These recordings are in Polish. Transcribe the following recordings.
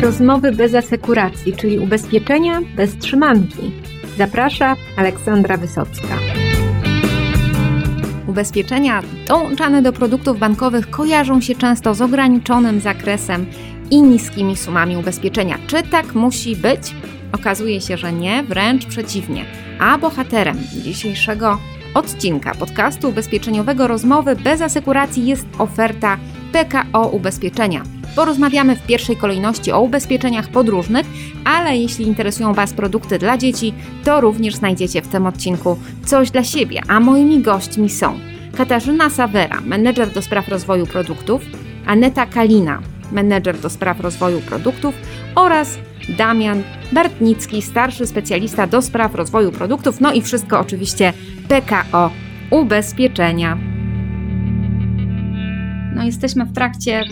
Rozmowy bez asekuracji, czyli ubezpieczenia bez trzymanki. Zaprasza Aleksandra Wysocka. Ubezpieczenia dołączane do produktów bankowych kojarzą się często z ograniczonym zakresem i niskimi sumami ubezpieczenia. Czy tak musi być? Okazuje się, że nie, wręcz przeciwnie. A bohaterem dzisiejszego odcinka podcastu ubezpieczeniowego Rozmowy bez asekuracji jest oferta PKO Ubezpieczenia. Porozmawiamy w pierwszej kolejności o ubezpieczeniach podróżnych, ale jeśli interesują Was produkty dla dzieci, to również znajdziecie w tym odcinku coś dla siebie, a moimi gośćmi są Katarzyna Sawera, menedżer do spraw rozwoju produktów, Aneta Kalina, menedżer do spraw rozwoju produktów oraz Damian Bartnicki, starszy specjalista do spraw rozwoju produktów, no i wszystko oczywiście PKO Ubezpieczenia. No jesteśmy w trakcie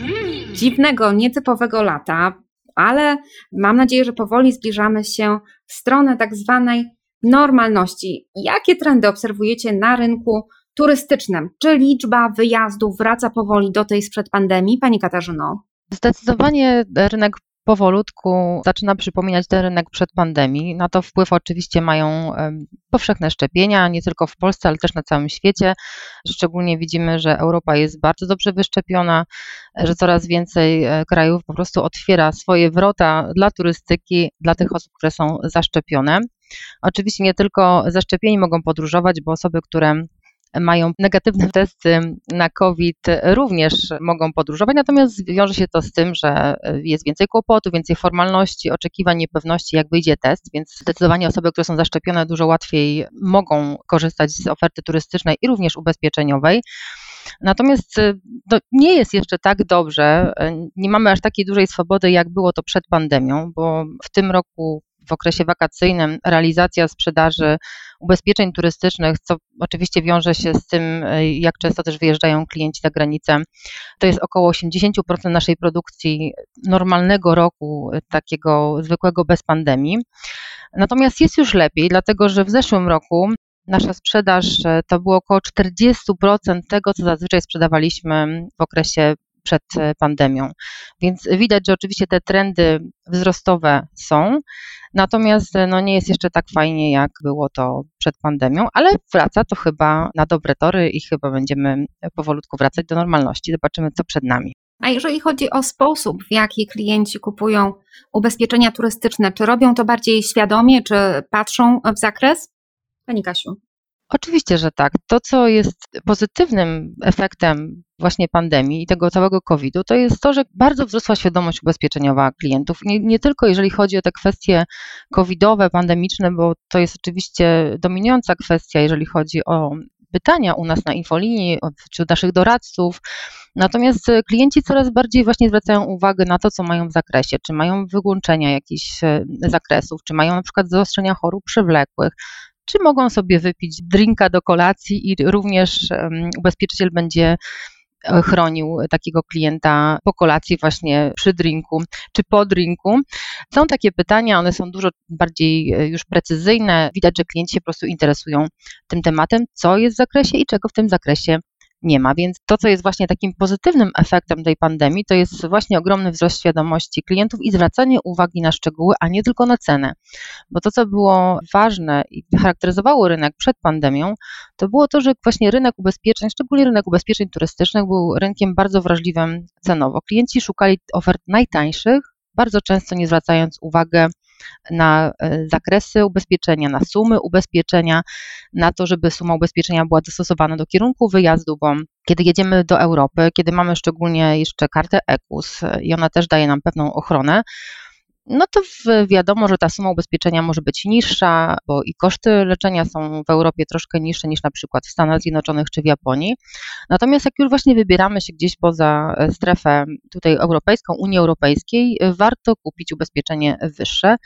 dziwnego, nietypowego lata, ale mam nadzieję, że powoli zbliżamy się w stronę tak zwanej normalności. Jakie trendy obserwujecie na rynku turystycznym? Czy liczba wyjazdów wraca powoli do tej sprzed pandemii? Pani Katarzyno? Zdecydowanie rynek powolutku zaczyna przypominać ten rynek przed pandemii. Na to wpływ oczywiście mają powszechne szczepienia, nie tylko w Polsce, ale też na całym świecie. Szczególnie widzimy, że Europa jest bardzo dobrze wyszczepiona, że coraz więcej e, krajów po prostu otwiera swoje wrota dla turystyki, dla tych osób, które są zaszczepione. Oczywiście nie tylko zaszczepieni mogą podróżować, bo osoby, które mają negatywne testy na COVID, również mogą podróżować, natomiast wiąże się to z tym, że jest więcej kłopotu, więcej formalności, oczekiwań, niepewności, jak wyjdzie test, więc zdecydowanie osoby, które są zaszczepione, dużo łatwiej mogą korzystać z oferty turystycznej i również ubezpieczeniowej. Natomiast no, nie jest jeszcze tak dobrze, nie mamy aż takiej dużej swobody, jak było to przed pandemią, bo w tym roku w okresie wakacyjnym realizacja sprzedaży ubezpieczeń turystycznych, co oczywiście wiąże się z tym, jak często też wyjeżdżają klienci za granicę. To jest około 80% naszej produkcji normalnego roku, takiego zwykłego bez pandemii. Natomiast jest już lepiej, dlatego że w zeszłym roku nasza sprzedaż to było około 40% tego, co zazwyczaj sprzedawaliśmy w okresie przed pandemią. Więc widać, że oczywiście te trendy wzrostowe są, Natomiast no, nie jest jeszcze tak fajnie, jak było to przed pandemią, ale wraca to chyba na dobre tory i chyba będziemy powolutku wracać do normalności. Zobaczymy, co przed nami. A jeżeli chodzi o sposób, w jaki klienci kupują ubezpieczenia turystyczne, czy robią to bardziej świadomie, czy patrzą w zakres? Pani Kasiu. Oczywiście, że tak. To, co jest pozytywnym efektem właśnie pandemii i tego całego COVID-u, to jest to, że bardzo wzrosła świadomość ubezpieczeniowa klientów. Nie, nie, tylko jeżeli chodzi o te kwestie covidowe, pandemiczne, bo to jest oczywiście dominująca kwestia, jeżeli chodzi o pytania u nas na infolinii, wśród naszych doradców. Natomiast klienci coraz bardziej właśnie zwracają uwagę na to, co mają w zakresie, czy mają wyłączenia jakichś e, zakresów, czy mają na przykład zaostrzenia chorób przewlekłych, czy mogą sobie wypić drinka do kolacji i również ubezpieczyciel będzie e, chronił takiego klienta po kolacji, właśnie przy drinku czy po drinku. Są takie pytania, one są dużo bardziej e, już precyzyjne. Widać, że klienci się po prostu interesują tym tematem, co jest w zakresie i czego w tym zakresie nie ma. Więc to, co jest właśnie takim pozytywnym efektem tej pandemii, to jest właśnie ogromny wzrost świadomości klientów i zwracanie uwagi na szczegóły, a nie tylko na cenę. Bo to, co było ważne i charakteryzowało rynek przed pandemią, to było to, że właśnie rynek ubezpieczeń, szczególnie rynek ubezpieczeń turystycznych, był rynkiem bardzo wrażliwym cenowo. Klienci szukali ofert najtańszych, bardzo często nie zwracając uwagi na e, zakresy ubezpieczenia, na sumy ubezpieczenia, na to, żeby suma ubezpieczenia była dostosowana do kierunku wyjazdu, bo kiedy jedziemy do Europy, kiedy mamy szczególnie jeszcze kartę EKUS e, i ona też daje nam pewną ochronę, no to wiadomo, że ta suma ubezpieczenia może być niższa, bo i koszty leczenia są w Europie troszkę niższe niż na przykład w Stanach Zjednoczonych czy w Japonii. Natomiast jak już właśnie wybieramy się gdzieś poza e, strefę tutaj europejską, Unii Europejskiej, warto kupić ubezpieczenie wyższe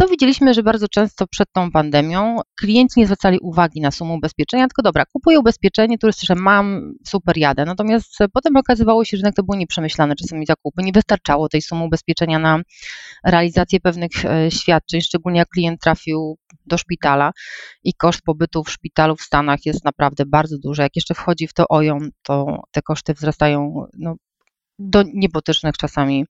to widzieliśmy, że bardzo często przed tą pandemią klienci nie zwracali uwagi na sumę ubezpieczenia, tylko dobra, kupuję ubezpieczenie turystyczne, mam, super jadę. Natomiast potem okazywało się, że jednak to było nieprzemyślane czasami zakupy, nie wystarczało tej sumy ubezpieczenia na realizację pewnych e, świadczeń, szczególnie jak klient trafił do szpitala i koszt pobytu w szpitalu w Stanach jest naprawdę bardzo duży. Jak jeszcze wchodzi w to OJOM, to te koszty wzrastają no, do niebotycznych czasami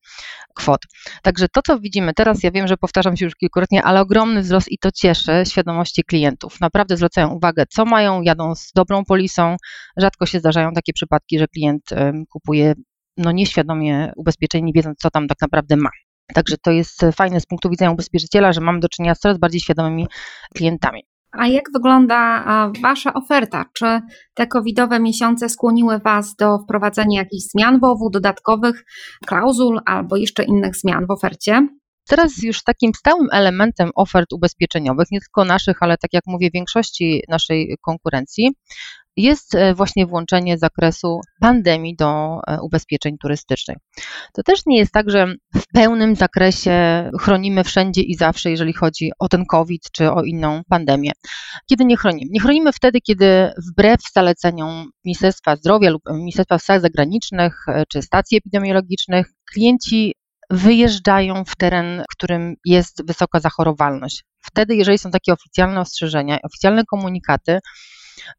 kwot. Także to, co widzimy teraz, ja wiem, że powtarzam się już kilkukrotnie, ale ogromny wzrost i to cieszy świadomości klientów. Naprawdę zwracają uwagę, co mają, jadą z dobrą polisą. Rzadko się zdarzają takie przypadki, że klient kupuje no nieświadomie ubezpieczenie, nie wiedząc, co tam tak naprawdę ma. Także to jest fajne z punktu widzenia ubezpieczyciela, że mamy do czynienia z coraz bardziej świadomymi klientami. A jak wygląda Wasza oferta? Czy te covidowe miesiące skłoniły Was do wprowadzenia jakichś zmian WOW-u, dodatkowych klauzul albo jeszcze innych zmian w ofercie? Teraz już takim stałym elementem ofert ubezpieczeniowych, nie tylko naszych, ale tak jak mówię, większości naszej konkurencji, jest e, właśnie włączenie zakresu pandemii do e, ubezpieczeń turystycznych. To też nie jest tak, że w pełnym zakresie chronimy wszędzie i zawsze, jeżeli chodzi o ten COVID czy o inną pandemię. Kiedy nie chronimy? Nie chronimy wtedy, kiedy wbrew zaleceniom Ministerstwa Zdrowia lub Ministerstwa Spraw Zagranicznych e, czy stacji epidemiologicznych, klienci wyjeżdżają w teren, w którym jest wysoka zachorowalność. Wtedy, jeżeli są takie oficjalne ostrzeżenia, oficjalne komunikaty,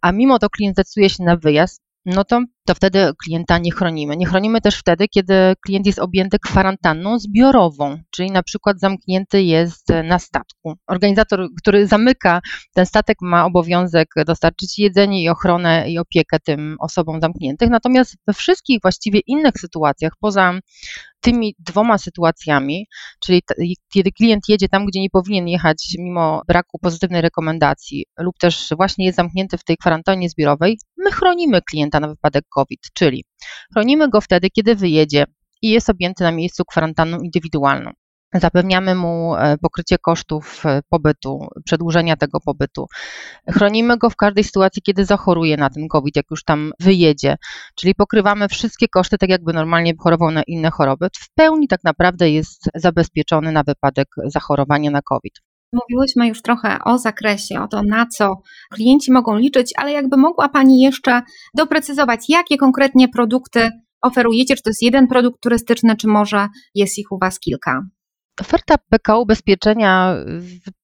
a mimo to klient decyduje się na wyjazd, no to, to wtedy klienta nie chronimy. Nie chronimy też wtedy, kiedy klient jest objęty kwarantanną zbiorową, czyli na przykład zamknięty jest na statku. Organizator, który zamyka ten statek, ma obowiązek dostarczyć jedzenie i ochronę i opiekę tym osobom zamkniętych. Natomiast we wszystkich właściwie innych sytuacjach, poza tymi dwoma sytuacjami, czyli kiedy klient jedzie tam, gdzie nie powinien jechać mimo braku pozytywnej rekomendacji lub też właśnie jest zamknięty w tej kwarantannie zbiorowej, my chronimy klienta na wypadek COVID, czyli chronimy go wtedy, kiedy wyjedzie i jest objęty na miejscu kwarantanną indywidualną. Zapewniamy mu e, pokrycie kosztów e, pobytu, przedłużenia tego pobytu. Chronimy go w każdej sytuacji, kiedy zachoruje na ten COVID, jak już tam wyjedzie, czyli pokrywamy wszystkie koszty, tak jakby normalnie chorował na inne choroby. W pełni tak naprawdę jest zabezpieczony na wypadek zachorowania na COVID. Mówiłyśmy już trochę o zakresie, o to, na co klienci mogą liczyć, ale jakby mogła Pani jeszcze doprecyzować, jakie konkretnie produkty oferujecie? Czy to jest jeden produkt turystyczny, czy może jest ich u Was kilka? Oferta PKO ubezpieczenia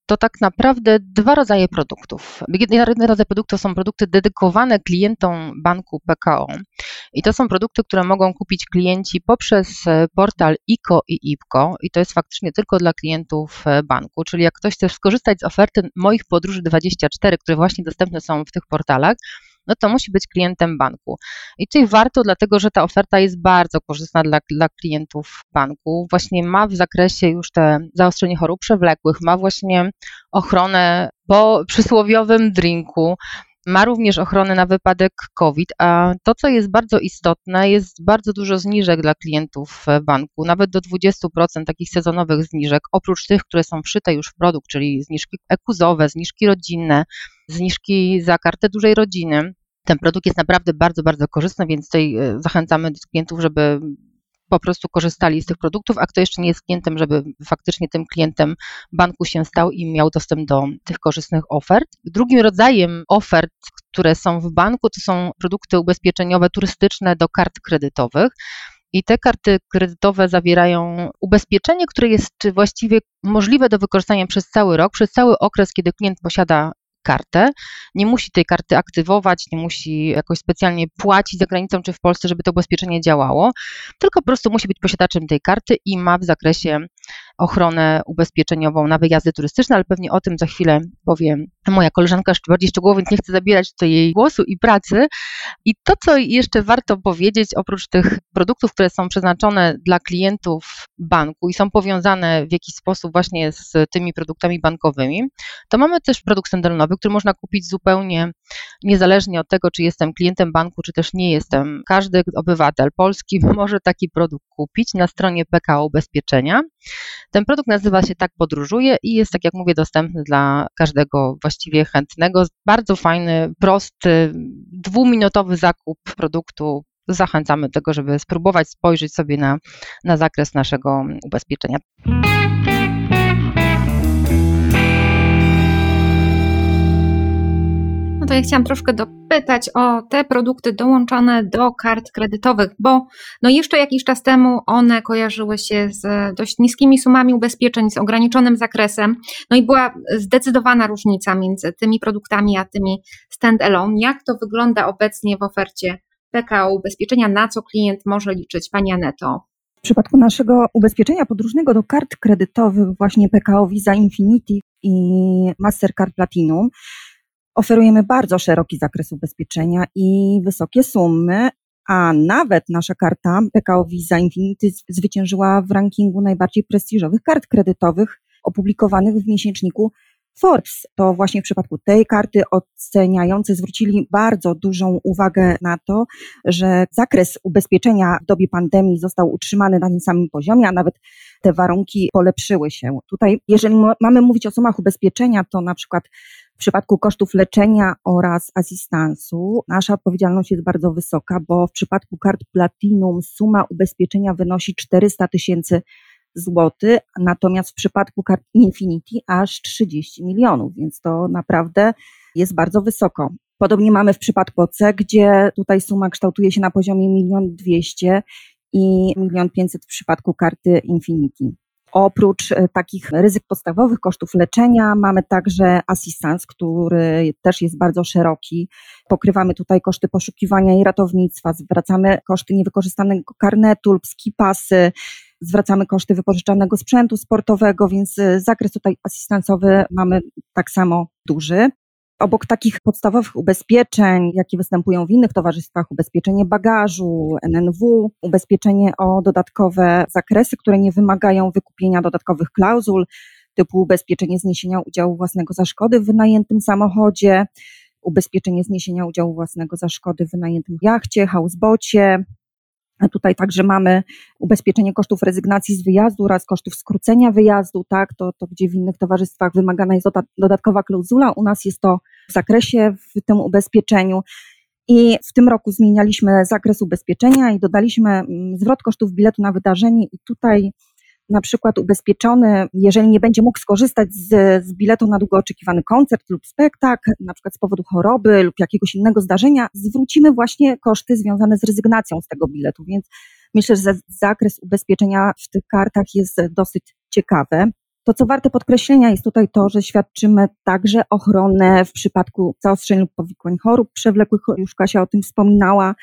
to tak naprawdę dwa rodzaje produktów. Jeden rodzaj produktów są produkty dedykowane klientom banku PKO i to są produkty, które mogą kupić klienci poprzez e, portal ICO i IPCO i to jest faktycznie tylko dla klientów e, banku, czyli jak ktoś chce skorzystać z oferty moich podróży 24, które właśnie dostępne są w tych portalach, no to musi być klientem banku. I tutaj warto, dlatego że ta oferta jest bardzo korzystna dla, dla klientów banku. Właśnie ma w zakresie już te zaostrzenie chorób przewlekłych, ma właśnie ochronę po przysłowiowym drinku, ma również ochronę na wypadek COVID, a to, co jest bardzo istotne, jest bardzo dużo zniżek dla klientów banku, nawet do 20% takich sezonowych zniżek, oprócz tych, które są wszyte już w produkt, czyli zniżki ekuzowe, zniżki rodzinne, zniżki za kartę dużej rodziny. Ten produkt jest naprawdę bardzo, bardzo korzystny, więc tutaj e, zachęcamy klientów, żeby po prostu korzystali z tych produktów, a kto jeszcze nie jest klientem, żeby faktycznie tym klientem banku się stał i miał dostęp do tych korzystnych ofert. Drugim rodzajem ofert, które są w banku, to są produkty ubezpieczeniowe turystyczne do kart kredytowych. I te karty kredytowe zawierają ubezpieczenie, które jest właściwie możliwe do wykorzystania przez cały rok, przez cały okres, kiedy klient posiada kartę. Nie musi tej karty aktywować, nie musi jakoś specjalnie płacić za granicą czy w Polsce, żeby to ubezpieczenie działało, tylko po prostu musi być posiadaczem tej karty i ma w zakresie ochronę ubezpieczeniową na wyjazdy turystyczne, ale pewnie o tym za chwilę powiem moja koleżanka bardziej szczegółowo, więc nie chcę zabierać tutaj jej głosu i pracy. I to, co jeszcze warto powiedzieć, oprócz tych produktów, które są przeznaczone dla klientów banku i są powiązane w jakiś sposób właśnie z tymi produktami bankowymi, to mamy też produkt standardowy, który można kupić zupełnie niezależnie od tego, czy jestem klientem banku, czy też nie jestem. Każdy obywatel Polski może taki produkt kupić na stronie PKO Ubezpieczenia. Ten produkt nazywa się Tak Podróżuje i jest, tak jak mówię, dostępny dla każdego właściwie chętnego. Bardzo fajny, prosty, dwuminutowy zakup produktu. Zachęcamy do tego, żeby spróbować spojrzeć sobie na, na zakres naszego ubezpieczenia. To ja chciałam troszkę dopytać o te produkty dołączone do kart kredytowych, bo no jeszcze jakiś czas temu one kojarzyły się z dość niskimi sumami ubezpieczeń, z ograniczonym zakresem, no i była zdecydowana różnica między tymi produktami a tymi stand-alone. Jak to wygląda obecnie w ofercie PKO ubezpieczenia, na co klient może liczyć? Pani Aneto. W przypadku naszego ubezpieczenia podróżnego do kart kredytowych, właśnie PKO Visa Infinity i Mastercard Platinum, oferujemy bardzo szeroki zakres ubezpieczenia i wysokie sumy, a nawet nasza karta PKO Visa Infinity zwyciężyła w rankingu najbardziej prestiżowych kart kredytowych opublikowanych w miesięczniku Forbes. To właśnie w przypadku tej karty oceniający zwrócili bardzo dużą uwagę na to, że zakres ubezpieczenia w dobie pandemii został utrzymany na tym samym poziomie, a nawet te warunki polepszyły się. Tutaj, jeżeli mamy mówić o sumach ubezpieczenia, to na przykład w przypadku kosztów leczenia oraz asystansu nasza odpowiedzialność jest bardzo wysoka, bo w przypadku kart Platinum suma ubezpieczenia wynosi 400 tysięcy złotych, natomiast w przypadku kart Infinity aż 30 milionów, więc to naprawdę jest bardzo wysoko. Podobnie mamy w przypadku OC, gdzie tutaj suma kształtuje się na poziomie 1 200 i 1 500 w przypadku karty Infinity. Oprócz e, takich ryzyk podstawowych, kosztów leczenia, mamy także asystans, który też jest bardzo szeroki. Pokrywamy tutaj koszty poszukiwania i ratownictwa, zwracamy koszty niewykorzystanego karnetu lub skipasy, zwracamy koszty wypożyczanego sprzętu sportowego, więc e, zakres tutaj asystansowy mamy tak samo duży. Obok takich podstawowych ubezpieczeń, jakie występują w innych towarzystwach, ubezpieczenie bagażu, NNW, ubezpieczenie o dodatkowe zakresy, które nie wymagają wykupienia dodatkowych klauzul, typu ubezpieczenie zniesienia udziału własnego za szkody w wynajętym samochodzie, ubezpieczenie zniesienia udziału własnego za szkody w wynajętym jachcie, housebocie, Tutaj także mamy ubezpieczenie kosztów rezygnacji z wyjazdu oraz kosztów skrócenia wyjazdu, tak, to, to gdzie w innych towarzystwach wymagana jest dodatkowa klauzula, u nas jest to w zakresie w tym ubezpieczeniu. I w tym roku zmienialiśmy zakres ubezpieczenia i dodaliśmy mm, zwrot kosztów biletu na wydarzenie i tutaj na przykład ubezpieczony, jeżeli nie będzie mógł skorzystać z, z biletu na długo oczekiwany koncert lub spektakl, na przykład z powodu choroby lub jakiegoś innego zdarzenia, zwrócimy właśnie koszty związane z rezygnacją z tego biletu. Więc myślę, że zakres ubezpieczenia w tych kartach jest dosyć ciekawy. To, co warte podkreślenia, jest tutaj to, że świadczymy także ochronę w przypadku zaostrzeń lub powikłań chorób przewlekłych. Już Kasia o tym wspominała,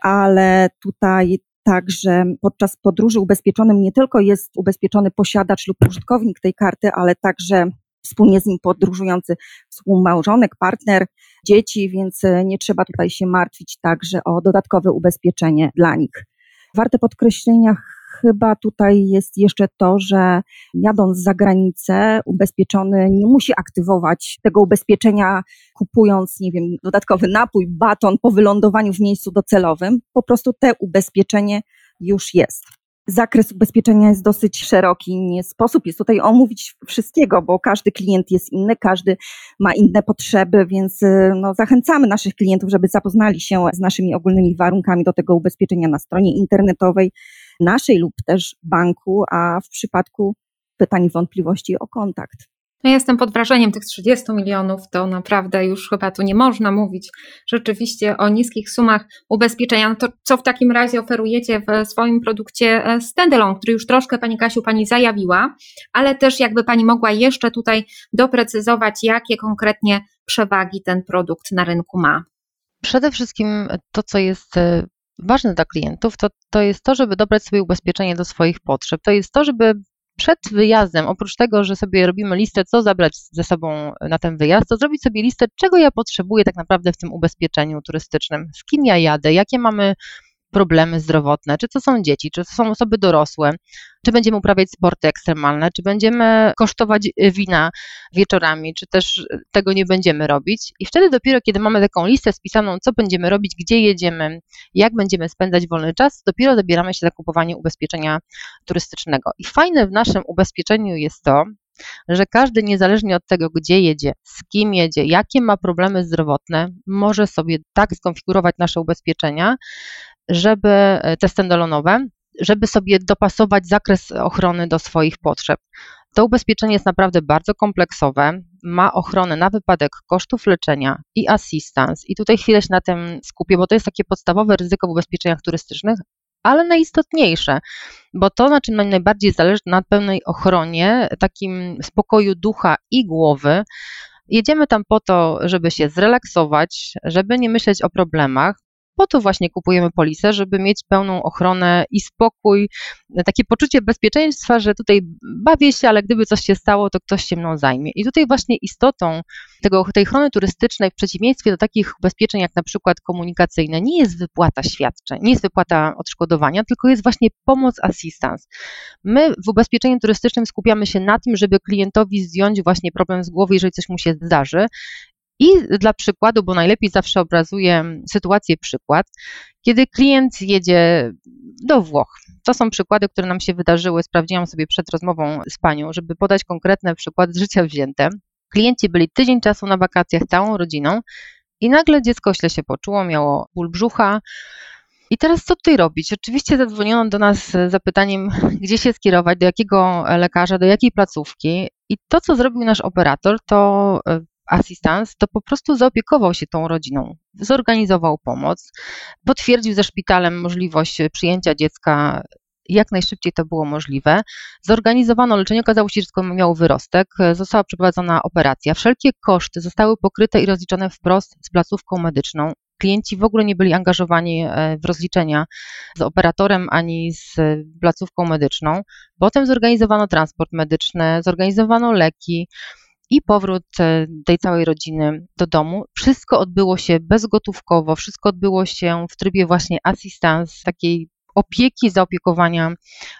ale tutaj Także podczas podróży ubezpieczonym nie tylko jest ubezpieczony posiadacz lub użytkownik tej karty, ale także wspólnie z nim podróżujący współmałżonek, partner, dzieci, więc e, nie trzeba tutaj się martwić także o dodatkowe ubezpieczenie dla nich. Warte podkreślenia chyba tutaj jest jeszcze to, że jadąc za granicę, ubezpieczony nie musi aktywować tego ubezpieczenia, kupując, nie wiem, dodatkowy napój, baton po wylądowaniu w miejscu docelowym. Po prostu te ubezpieczenie już jest. Zakres ubezpieczenia jest dosyć szeroki. Nie sposób jest tutaj omówić wszystkiego, bo każdy klient jest inny, każdy ma inne potrzeby, więc y, no, zachęcamy naszych klientów, żeby zapoznali się z naszymi ogólnymi warunkami do tego ubezpieczenia na stronie internetowej naszej lub też banku, a w przypadku pytań i wątpliwości o kontakt. Ja jestem pod wrażeniem tych 30 milionów, to naprawdę już chyba tu nie można mówić rzeczywiście o niskich sumach ubezpieczenia. No to co w takim razie oferujecie w swoim produkcie e, standalone, który już troszkę Pani Kasiu Pani zajawiła, ale też jakby Pani mogła jeszcze tutaj doprecyzować, jakie konkretnie przewagi ten produkt na rynku ma. Przede wszystkim to, co jest e, ważne dla klientów, to, to jest to, żeby dobrać sobie ubezpieczenie do swoich potrzeb. To jest to, żeby przed wyjazdem, oprócz tego, że sobie robimy listę, co zabrać ze sobą na ten wyjazd, to zrobić sobie listę, czego ja potrzebuję tak naprawdę w tym ubezpieczeniu turystycznym, z kim ja jadę, jakie mamy problemy zdrowotne, czy to są dzieci, czy to są osoby dorosłe, czy będziemy uprawiać sporty ekstremalne, czy będziemy kosztować wina wieczorami, czy też tego nie będziemy robić. I wtedy dopiero, kiedy mamy taką listę spisaną, co będziemy robić, gdzie jedziemy, jak będziemy spędzać wolny czas, dopiero dobieramy się za kupowanie ubezpieczenia turystycznego. I fajne w naszym ubezpieczeniu jest to, że każdy niezależnie od tego, gdzie jedzie, z kim jedzie, jakie ma problemy zdrowotne, może sobie tak skonfigurować nasze ubezpieczenia, żeby e, te standalone'owe, żeby sobie dopasować zakres ochrony do swoich potrzeb. To ubezpieczenie jest naprawdę bardzo kompleksowe, ma ochronę na wypadek kosztów leczenia i assistance. I tutaj chwilę się na tym skupię, bo to jest takie podstawowe ryzyko w ubezpieczeniach turystycznych, ale najistotniejsze, bo to, na czym najbardziej zależy, na pełnej ochronie, takim spokoju ducha i głowy. Jedziemy tam po to, żeby się zrelaksować, żeby nie myśleć o problemach, Po to właśnie kupujemy polisę, żeby mieć pełną ochronę i spokój, takie poczucie bezpieczeństwa, że tutaj bawię się, ale gdyby coś się stało, to ktoś się mną zajmie. I tutaj właśnie istotą tego, tej ochrony turystycznej w przeciwieństwie do takich ubezpieczeń jak na przykład komunikacyjne nie jest wypłata świadczeń, nie jest wypłata odszkodowania, tylko jest właśnie pomoc, assistance. My w ubezpieczeniu turystycznym skupiamy się na tym, żeby klientowi zdjąć właśnie problem z głowy, jeżeli coś mu się zdarzy i dla przykładu, bo najlepiej zawsze obrazuję sytuację przykład, kiedy klient jedzie do Włoch. To są przykłady, które nam się wydarzyły. Sprawdziłam sobie przed rozmową z panią, żeby podać konkretne przykłady z życia wzięte. Klienci byli tydzień czasu na wakacjach całą rodziną i nagle dziecko źle się poczuło, miało ból brzucha. I teraz co tutaj robić? Oczywiście zadzwoniono do nas z zapytaniem, gdzie się skierować, do jakiego lekarza, do jakiej placówki. I to, co zrobił nasz operator, to e, asystans, to po prostu zaopiekował się tą rodziną, zorganizował pomoc, potwierdził ze szpitalem możliwość przyjęcia dziecka jak najszybciej to było możliwe. Zorganizowano leczenie, okazało się, że dziecko miało wyrostek, została przeprowadzona operacja. Wszelkie koszty zostały pokryte i rozliczone wprost z placówką medyczną. Klienci w ogóle nie byli angażowani e, w rozliczenia z operatorem ani z placówką medyczną. Potem zorganizowano transport medyczny, zorganizowano leki, i powrót e, tej całej rodziny do domu. Wszystko odbyło się bezgotówkowo, wszystko odbyło się w trybie właśnie assistance, takiej opieki, zaopiekowania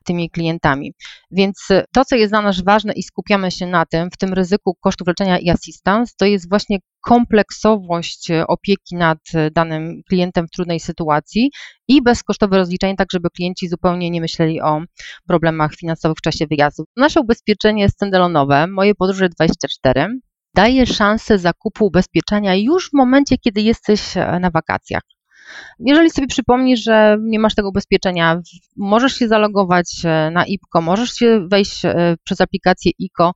tymi klientami. Więc to, co jest dla nas ważne i skupiamy się na tym, w tym ryzyku kosztów leczenia i assistance, to jest właśnie kompleksowość opieki nad danym klientem w trudnej sytuacji i bezkosztowe rozliczenie, tak żeby klienci zupełnie nie myśleli o problemach finansowych w czasie wyjazdu. Nasze ubezpieczenie jest moje podróże 24 daje szansę zakupu ubezpieczenia już w momencie, kiedy jesteś na wakacjach. Jeżeli sobie przypomnisz, że nie masz tego ubezpieczenia, możesz się zalogować e, na IPCO, możesz się wejść e, przez aplikację ICO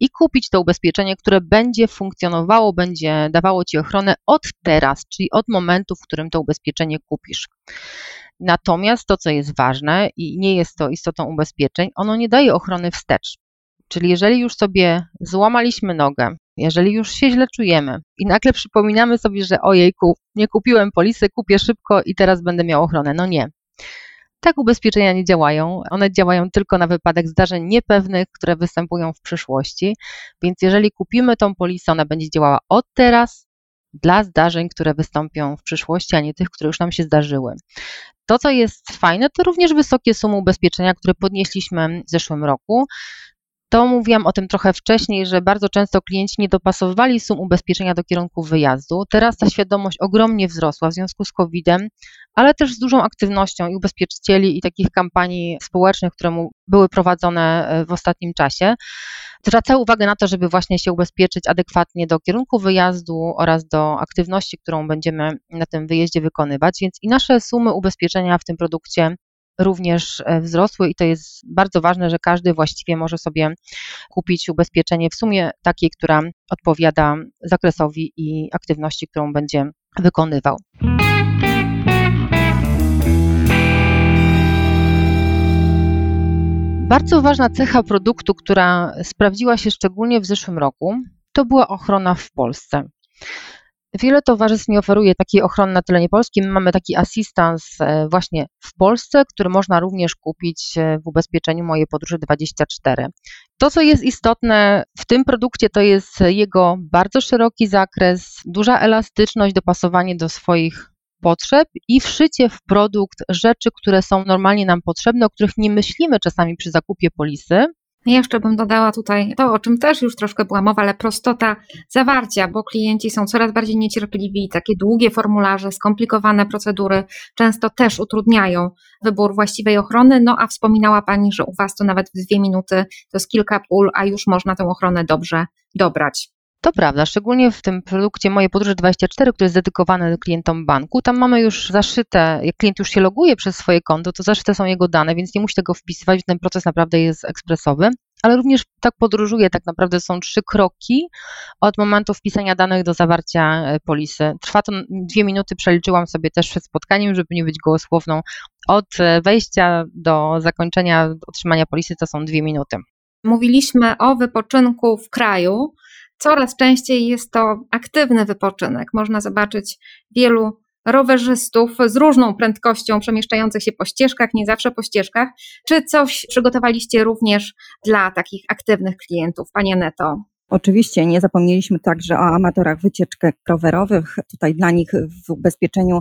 i kupić to ubezpieczenie, które będzie funkcjonowało, będzie dawało Ci ochronę od teraz, czyli od momentu, w którym to ubezpieczenie kupisz. Natomiast to, co jest ważne i nie jest to istotą ubezpieczeń, ono nie daje ochrony wstecz. Czyli jeżeli już sobie złamaliśmy nogę, jeżeli już się źle czujemy i nagle przypominamy sobie, że ojejku, nie kupiłem polisy, kupię szybko i teraz będę miał ochronę. No nie. Tak ubezpieczenia nie działają. One działają tylko na wypadek zdarzeń niepewnych, które występują w przyszłości. Więc jeżeli kupimy tą polisę, ona będzie działała od teraz dla zdarzeń, które wystąpią w przyszłości, a nie tych, które już nam się zdarzyły. To, co jest fajne, to również wysokie sumy ubezpieczenia, które podnieśliśmy w zeszłym roku. To mówiłam o tym trochę wcześniej, że bardzo często klienci nie dopasowali sum ubezpieczenia do kierunku wyjazdu. Teraz ta świadomość ogromnie wzrosła w związku z COVID-em, ale też z dużą aktywnością i ubezpieczycieli, i takich kampanii społecznych, które były prowadzone e, w ostatnim czasie. Zwracały uwagę na to, żeby właśnie się ubezpieczyć adekwatnie do kierunku wyjazdu oraz do aktywności, którą będziemy na tym wyjeździe wykonywać. Więc i nasze sumy ubezpieczenia w tym produkcie również e, wzrosły i to jest bardzo ważne, że każdy właściwie może sobie kupić ubezpieczenie w sumie takiej, która odpowiada zakresowi i aktywności, którą będzie wykonywał. Bardzo ważna cecha produktu, która sprawdziła się szczególnie w zeszłym roku, to była ochrona w Polsce. Wiele towarzystw nie oferuje takiej ochrony na terenie polskim. My mamy taki asystans e, właśnie w Polsce, który można również kupić e, w ubezpieczeniu Moje Podróże 24. To, co jest istotne w tym produkcie, to jest jego bardzo szeroki zakres, duża elastyczność, dopasowanie do swoich potrzeb i wszycie w produkt rzeczy, które są normalnie nam potrzebne, o których nie myślimy czasami przy zakupie polisy, jeszcze bym dodała tutaj to, o czym też już troszkę była mowa, ale prostota zawarcia, bo klienci są coraz bardziej niecierpliwi. Takie długie formularze, skomplikowane procedury często też utrudniają wybór właściwej ochrony. No a wspominała Pani, że u Was to nawet w dwie minuty to jest kilka pól, a już można tę ochronę dobrze dobrać. To prawda, szczególnie w tym produkcie Moje Podróże 24, który jest dedykowany klientom banku. Tam mamy już zaszyte, jak klient już się loguje przez swoje konto, to zaszyte są jego dane, więc nie musi tego wpisywać, ten proces naprawdę jest ekspresowy. Ale również tak podróżuje, tak naprawdę są trzy kroki od momentu wpisania danych do zawarcia e, polisy. Trwa to dwie minuty, przeliczyłam sobie też przed spotkaniem, żeby nie być gołosłowną. Od e, wejścia do zakończenia otrzymania polisy to są dwie minuty. Mówiliśmy o wypoczynku w kraju, Coraz częściej jest to aktywny wypoczynek. Można zobaczyć wielu rowerzystów z różną prędkością przemieszczających się po ścieżkach, nie zawsze po ścieżkach. Czy coś przygotowaliście również dla takich aktywnych klientów, Panie Neto? Oczywiście nie zapomnieliśmy także o amatorach wycieczek rowerowych. Tutaj dla nich w ubezpieczeniu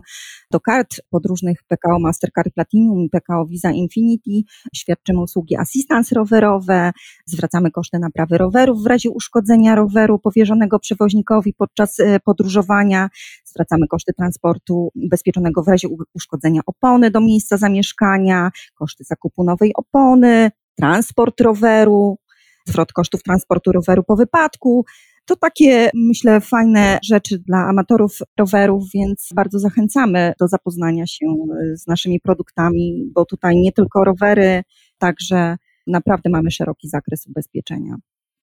do kart podróżnych PKO Mastercard Platinum i PKO Visa Infinity świadczymy usługi assistance rowerowe, zwracamy koszty naprawy rowerów w razie uszkodzenia roweru powierzonego przewoźnikowi podczas e, podróżowania, zwracamy koszty transportu ubezpieczonego w razie uszkodzenia opony do miejsca zamieszkania, koszty zakupu nowej opony, transport roweru, zwrot kosztów transportu roweru po wypadku. To takie, myślę, fajne rzeczy dla amatorów rowerów, więc bardzo zachęcamy do zapoznania się e, z naszymi produktami, bo tutaj nie tylko rowery, także naprawdę mamy szeroki zakres ubezpieczenia.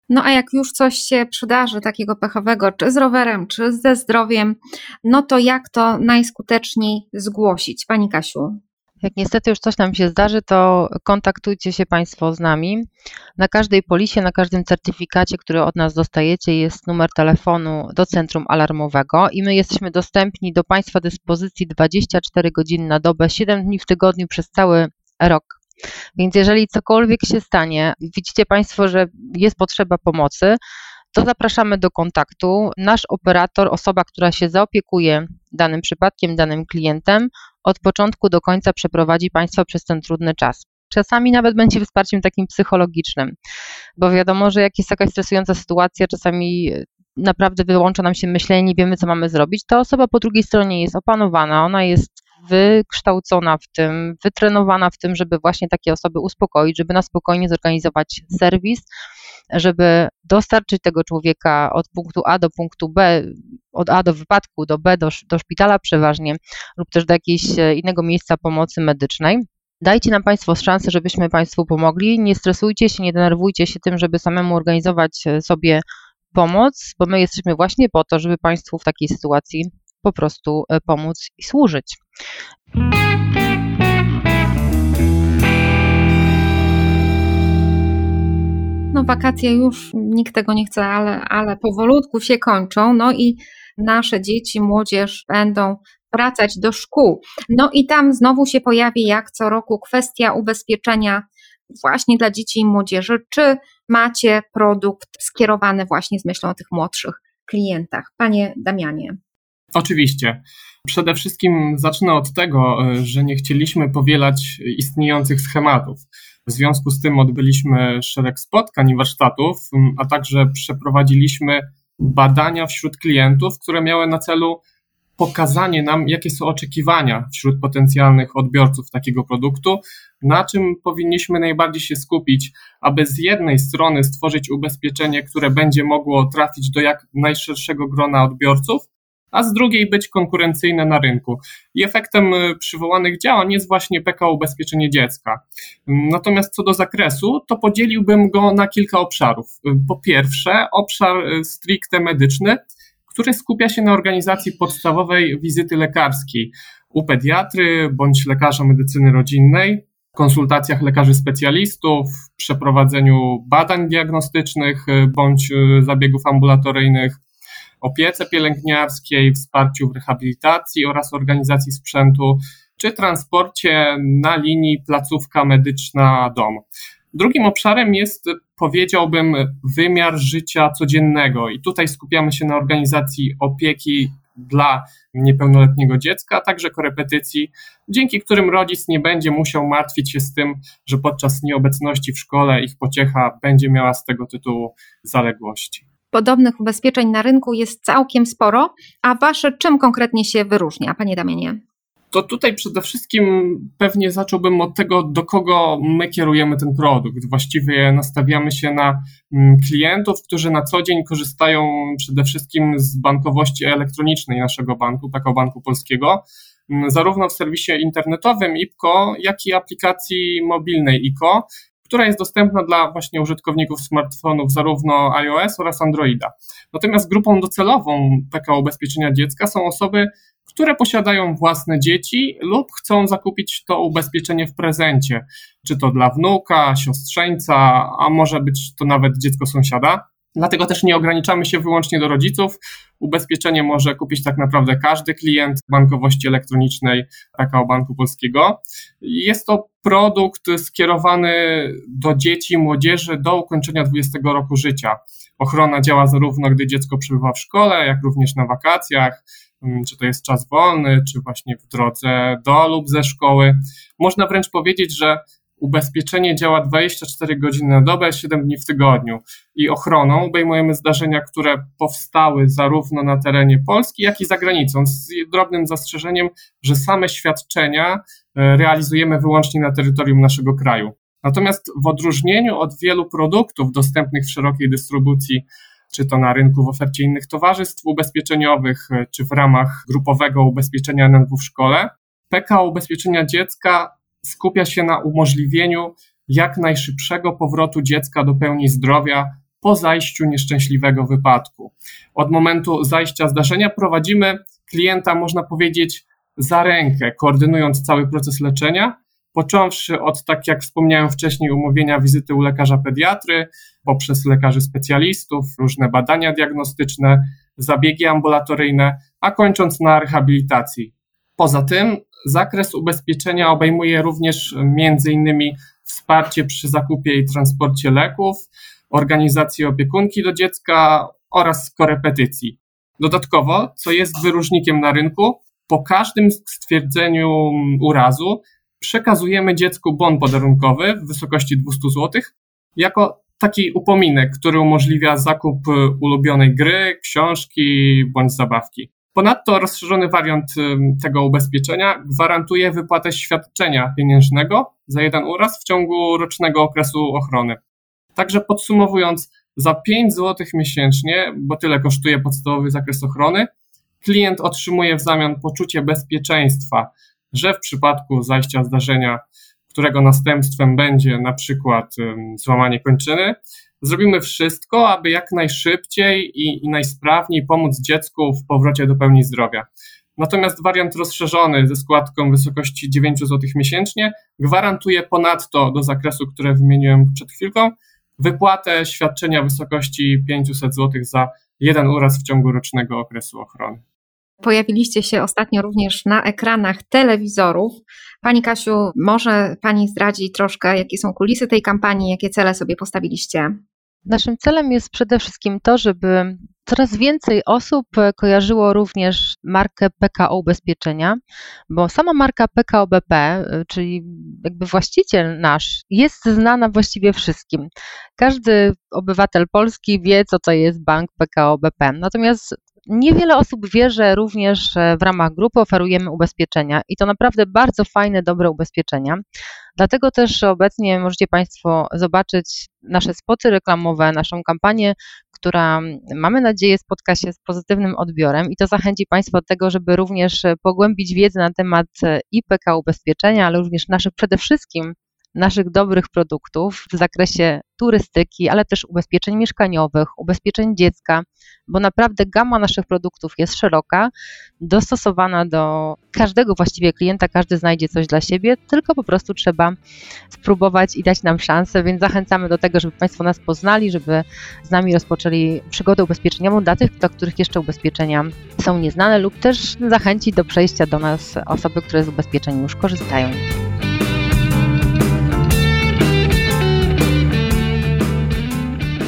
No a jak już coś się przydarzy takiego pechowego, czy z rowerem, czy ze zdrowiem, no to jak to najskuteczniej zgłosić? Pani Kasiu. Jak niestety już coś nam się zdarzy, to kontaktujcie się Państwo z nami. Na każdej polisie, na każdym certyfikacie, który od nas dostajecie, jest numer telefonu do centrum alarmowego i my jesteśmy dostępni do Państwa dyspozycji 24 godziny na dobę, 7 dni w tygodniu przez cały rok. Więc jeżeli cokolwiek się stanie, widzicie Państwo, że jest potrzeba pomocy, to zapraszamy do kontaktu. Nasz operator, osoba, która się zaopiekuje danym przypadkiem, danym klientem, od początku do końca przeprowadzi Państwa przez ten trudny czas. Czasami nawet będzie wsparciem takim psychologicznym, bo wiadomo, że jak jest jakaś stresująca sytuacja, czasami naprawdę wyłącza nam się myślenie, nie wiemy, co mamy zrobić, ta osoba po drugiej stronie jest opanowana, ona jest wykształcona w tym, wytrenowana w tym, żeby właśnie takie osoby uspokoić, żeby na spokojnie zorganizować serwis, żeby dostarczyć tego człowieka od punktu A do punktu B, od A do wypadku, do B do, do szpitala przeważnie, lub też do jakiegoś e, innego miejsca pomocy medycznej. Dajcie nam Państwo szansę, żebyśmy Państwu pomogli. Nie stresujcie się, nie denerwujcie się tym, żeby samemu organizować e, sobie pomoc, bo my jesteśmy właśnie po to, żeby Państwu w takiej sytuacji po prostu e, pomóc i służyć. No wakacje już nikt tego nie chce, ale, ale powolutku się kończą. No i nasze dzieci, młodzież będą wracać do szkół. No i tam znowu się pojawi jak co roku kwestia ubezpieczenia właśnie dla dzieci i młodzieży. Czy macie produkt skierowany właśnie z myślą o tych młodszych klientach? Panie Damianie. Oczywiście. Przede wszystkim zacznę od tego, że nie chcieliśmy powielać istniejących schematów. W związku z tym odbyliśmy szereg spotkań i warsztatów, a także przeprowadziliśmy badania wśród klientów, które miały na celu pokazanie nam, jakie są oczekiwania wśród potencjalnych odbiorców takiego produktu, na czym powinniśmy najbardziej się skupić, aby z jednej strony stworzyć ubezpieczenie, które będzie mogło trafić do jak najszerszego grona odbiorców, a z drugiej być konkurencyjne na rynku. I efektem y, przywołanych działań jest właśnie PKO Ubezpieczenie Dziecka. Natomiast co do zakresu, to podzieliłbym go na kilka obszarów. Y, po pierwsze, obszar y, stricte medyczny, który skupia się na organizacji podstawowej wizyty lekarskiej u pediatry bądź lekarza medycyny rodzinnej, konsultacjach lekarzy specjalistów, przeprowadzeniu badań diagnostycznych bądź zabiegów ambulatoryjnych, opiece pielęgniarskiej, wsparciu w rehabilitacji oraz organizacji sprzętu, czy transporcie na linii placówka medyczna dom. Drugim obszarem jest, powiedziałbym, wymiar życia codziennego, i tutaj skupiamy się na organizacji opieki dla niepełnoletniego dziecka, a także korepetycji, dzięki którym rodzic nie będzie musiał martwić się z tym, że podczas nieobecności w szkole ich pociecha będzie miała z tego tytułu zaległości podobnych ubezpieczeń na rynku jest całkiem sporo, a wasze czym konkretnie się wyróżnia, panie Damianie? To tutaj przede wszystkim pewnie zacząłbym od tego, do kogo my kierujemy ten produkt. Właściwie nastawiamy się na mm, klientów, którzy na co dzień korzystają przede wszystkim z bankowości elektronicznej naszego banku, takiego Banku Polskiego, mm, zarówno w serwisie internetowym IPCO, jak i aplikacji mobilnej ICO, która jest dostępna dla właśnie użytkowników smartfonów zarówno iOS oraz Androida. Natomiast grupą docelową PKO Ubezpieczenia Dziecka są osoby, które posiadają własne dzieci lub chcą zakupić to ubezpieczenie w prezencie, czy to dla wnuka, siostrzeńca, a może być to nawet dziecko sąsiada. Dlatego też nie ograniczamy się wyłącznie do rodziców. Ubezpieczenie może kupić tak naprawdę każdy klient bankowości elektronicznej PKO Banku Polskiego. Jest to produkt skierowany do dzieci młodzieży do ukończenia 20 roku życia. Ochrona działa zarówno gdy dziecko przebywa w szkole, jak również na wakacjach, mm, czy to jest czas wolny, czy właśnie w drodze do lub ze szkoły. Można wręcz powiedzieć, że ubezpieczenie działa 24 godziny na dobę, 7 dni w tygodniu i ochroną obejmujemy zdarzenia, które powstały zarówno na terenie Polski, jak i za granicą, z drobnym zastrzeżeniem, że same świadczenia e, realizujemy wyłącznie na terytorium naszego kraju. Natomiast w odróżnieniu od wielu produktów dostępnych w szerokiej dystrybucji, czy to na rynku w ofercie innych towarzystw ubezpieczeniowych, e, czy w ramach grupowego ubezpieczenia NNW w szkole, PKO Ubezpieczenia Dziecka skupia się na umożliwieniu jak najszybszego powrotu dziecka do pełni zdrowia po zajściu nieszczęśliwego wypadku. Od momentu zajścia zdarzenia prowadzimy klienta, można powiedzieć, za rękę, koordynując cały proces leczenia, począwszy od, tak jak wspomniałem wcześniej, umówienia wizyty u lekarza pediatry, poprzez lekarzy specjalistów, różne badania diagnostyczne, zabiegi ambulatoryjne, a kończąc na rehabilitacji. Poza tym zakres ubezpieczenia obejmuje również między innymi wsparcie przy zakupie i transporcie leków, organizację opiekunki do dziecka oraz korepetycji. Dodatkowo, co jest wyróżnikiem na rynku, po każdym stwierdzeniu urazu przekazujemy dziecku bon podarunkowy w wysokości 200 zł jako taki upominek, który umożliwia zakup ulubionej gry, książki bądź zabawki. Ponadto rozszerzony wariant tego ubezpieczenia gwarantuje wypłatę świadczenia pieniężnego za jeden uraz w ciągu rocznego okresu ochrony. Także podsumowując, za 5 zł miesięcznie, bo tyle kosztuje podstawowy zakres ochrony, klient otrzymuje w zamian poczucie bezpieczeństwa, że w przypadku zajścia zdarzenia, którego następstwem będzie na przykład złamanie kończyny, zrobimy wszystko, aby jak najszybciej i, i najsprawniej pomóc dziecku w powrocie do pełni zdrowia. Natomiast wariant rozszerzony ze składką w wysokości 9 zł miesięcznie gwarantuje ponadto do zakresu, które wymieniłem przed chwilką, wypłatę świadczenia w wysokości 500 zł za jeden uraz w ciągu rocznego okresu ochrony. Pojawiliście się ostatnio również na ekranach telewizorów. Pani Kasiu, może Pani zdradzi troszkę, jakie są kulisy tej kampanii, jakie cele sobie postawiliście? Naszym celem jest przede wszystkim to, żeby coraz więcej osób kojarzyło również markę PKO Ubezpieczenia, bo sama marka PKO BP, czyli jakby właściciel nasz, jest znana właściwie wszystkim. Każdy obywatel Polski wie, co to jest bank PKO BP. Natomiast Niewiele osób wie, że również w ramach grupy oferujemy ubezpieczenia i to naprawdę bardzo fajne, dobre ubezpieczenia. Dlatego też obecnie możecie Państwo zobaczyć nasze spoty reklamowe, naszą kampanię, która mamy nadzieję spotka się z pozytywnym odbiorem i to zachęci Państwa do tego, żeby również pogłębić wiedzę na temat IPK ubezpieczenia, ale również naszych przede wszystkim naszych dobrych produktów w zakresie turystyki, ale też ubezpieczeń mieszkaniowych, ubezpieczeń dziecka, bo naprawdę gama naszych produktów jest szeroka, dostosowana do każdego właściwie klienta, każdy znajdzie coś dla siebie, tylko po prostu trzeba spróbować i dać nam szansę, więc zachęcamy do tego, żeby Państwo nas poznali, żeby z nami rozpoczęli przygodę ubezpieczeniową dla tych, dla których jeszcze ubezpieczenia są nieznane lub też zachęcić do przejścia do nas osoby, które z ubezpieczeń już korzystają.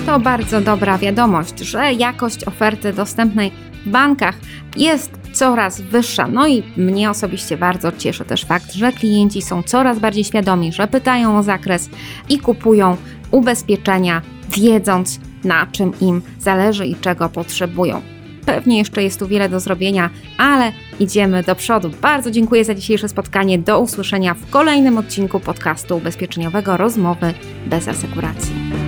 To bardzo dobra wiadomość, że jakość oferty dostępnej w bankach jest coraz wyższa. No i mnie osobiście bardzo cieszy też fakt, że klienci są coraz bardziej świadomi, że pytają o zakres i kupują ubezpieczenia, wiedząc na czym im zależy i czego potrzebują. Pewnie jeszcze jest tu wiele do zrobienia, ale idziemy do przodu. Bardzo dziękuję za dzisiejsze spotkanie. Do usłyszenia w kolejnym odcinku podcastu ubezpieczeniowego Rozmowy bez asekuracji.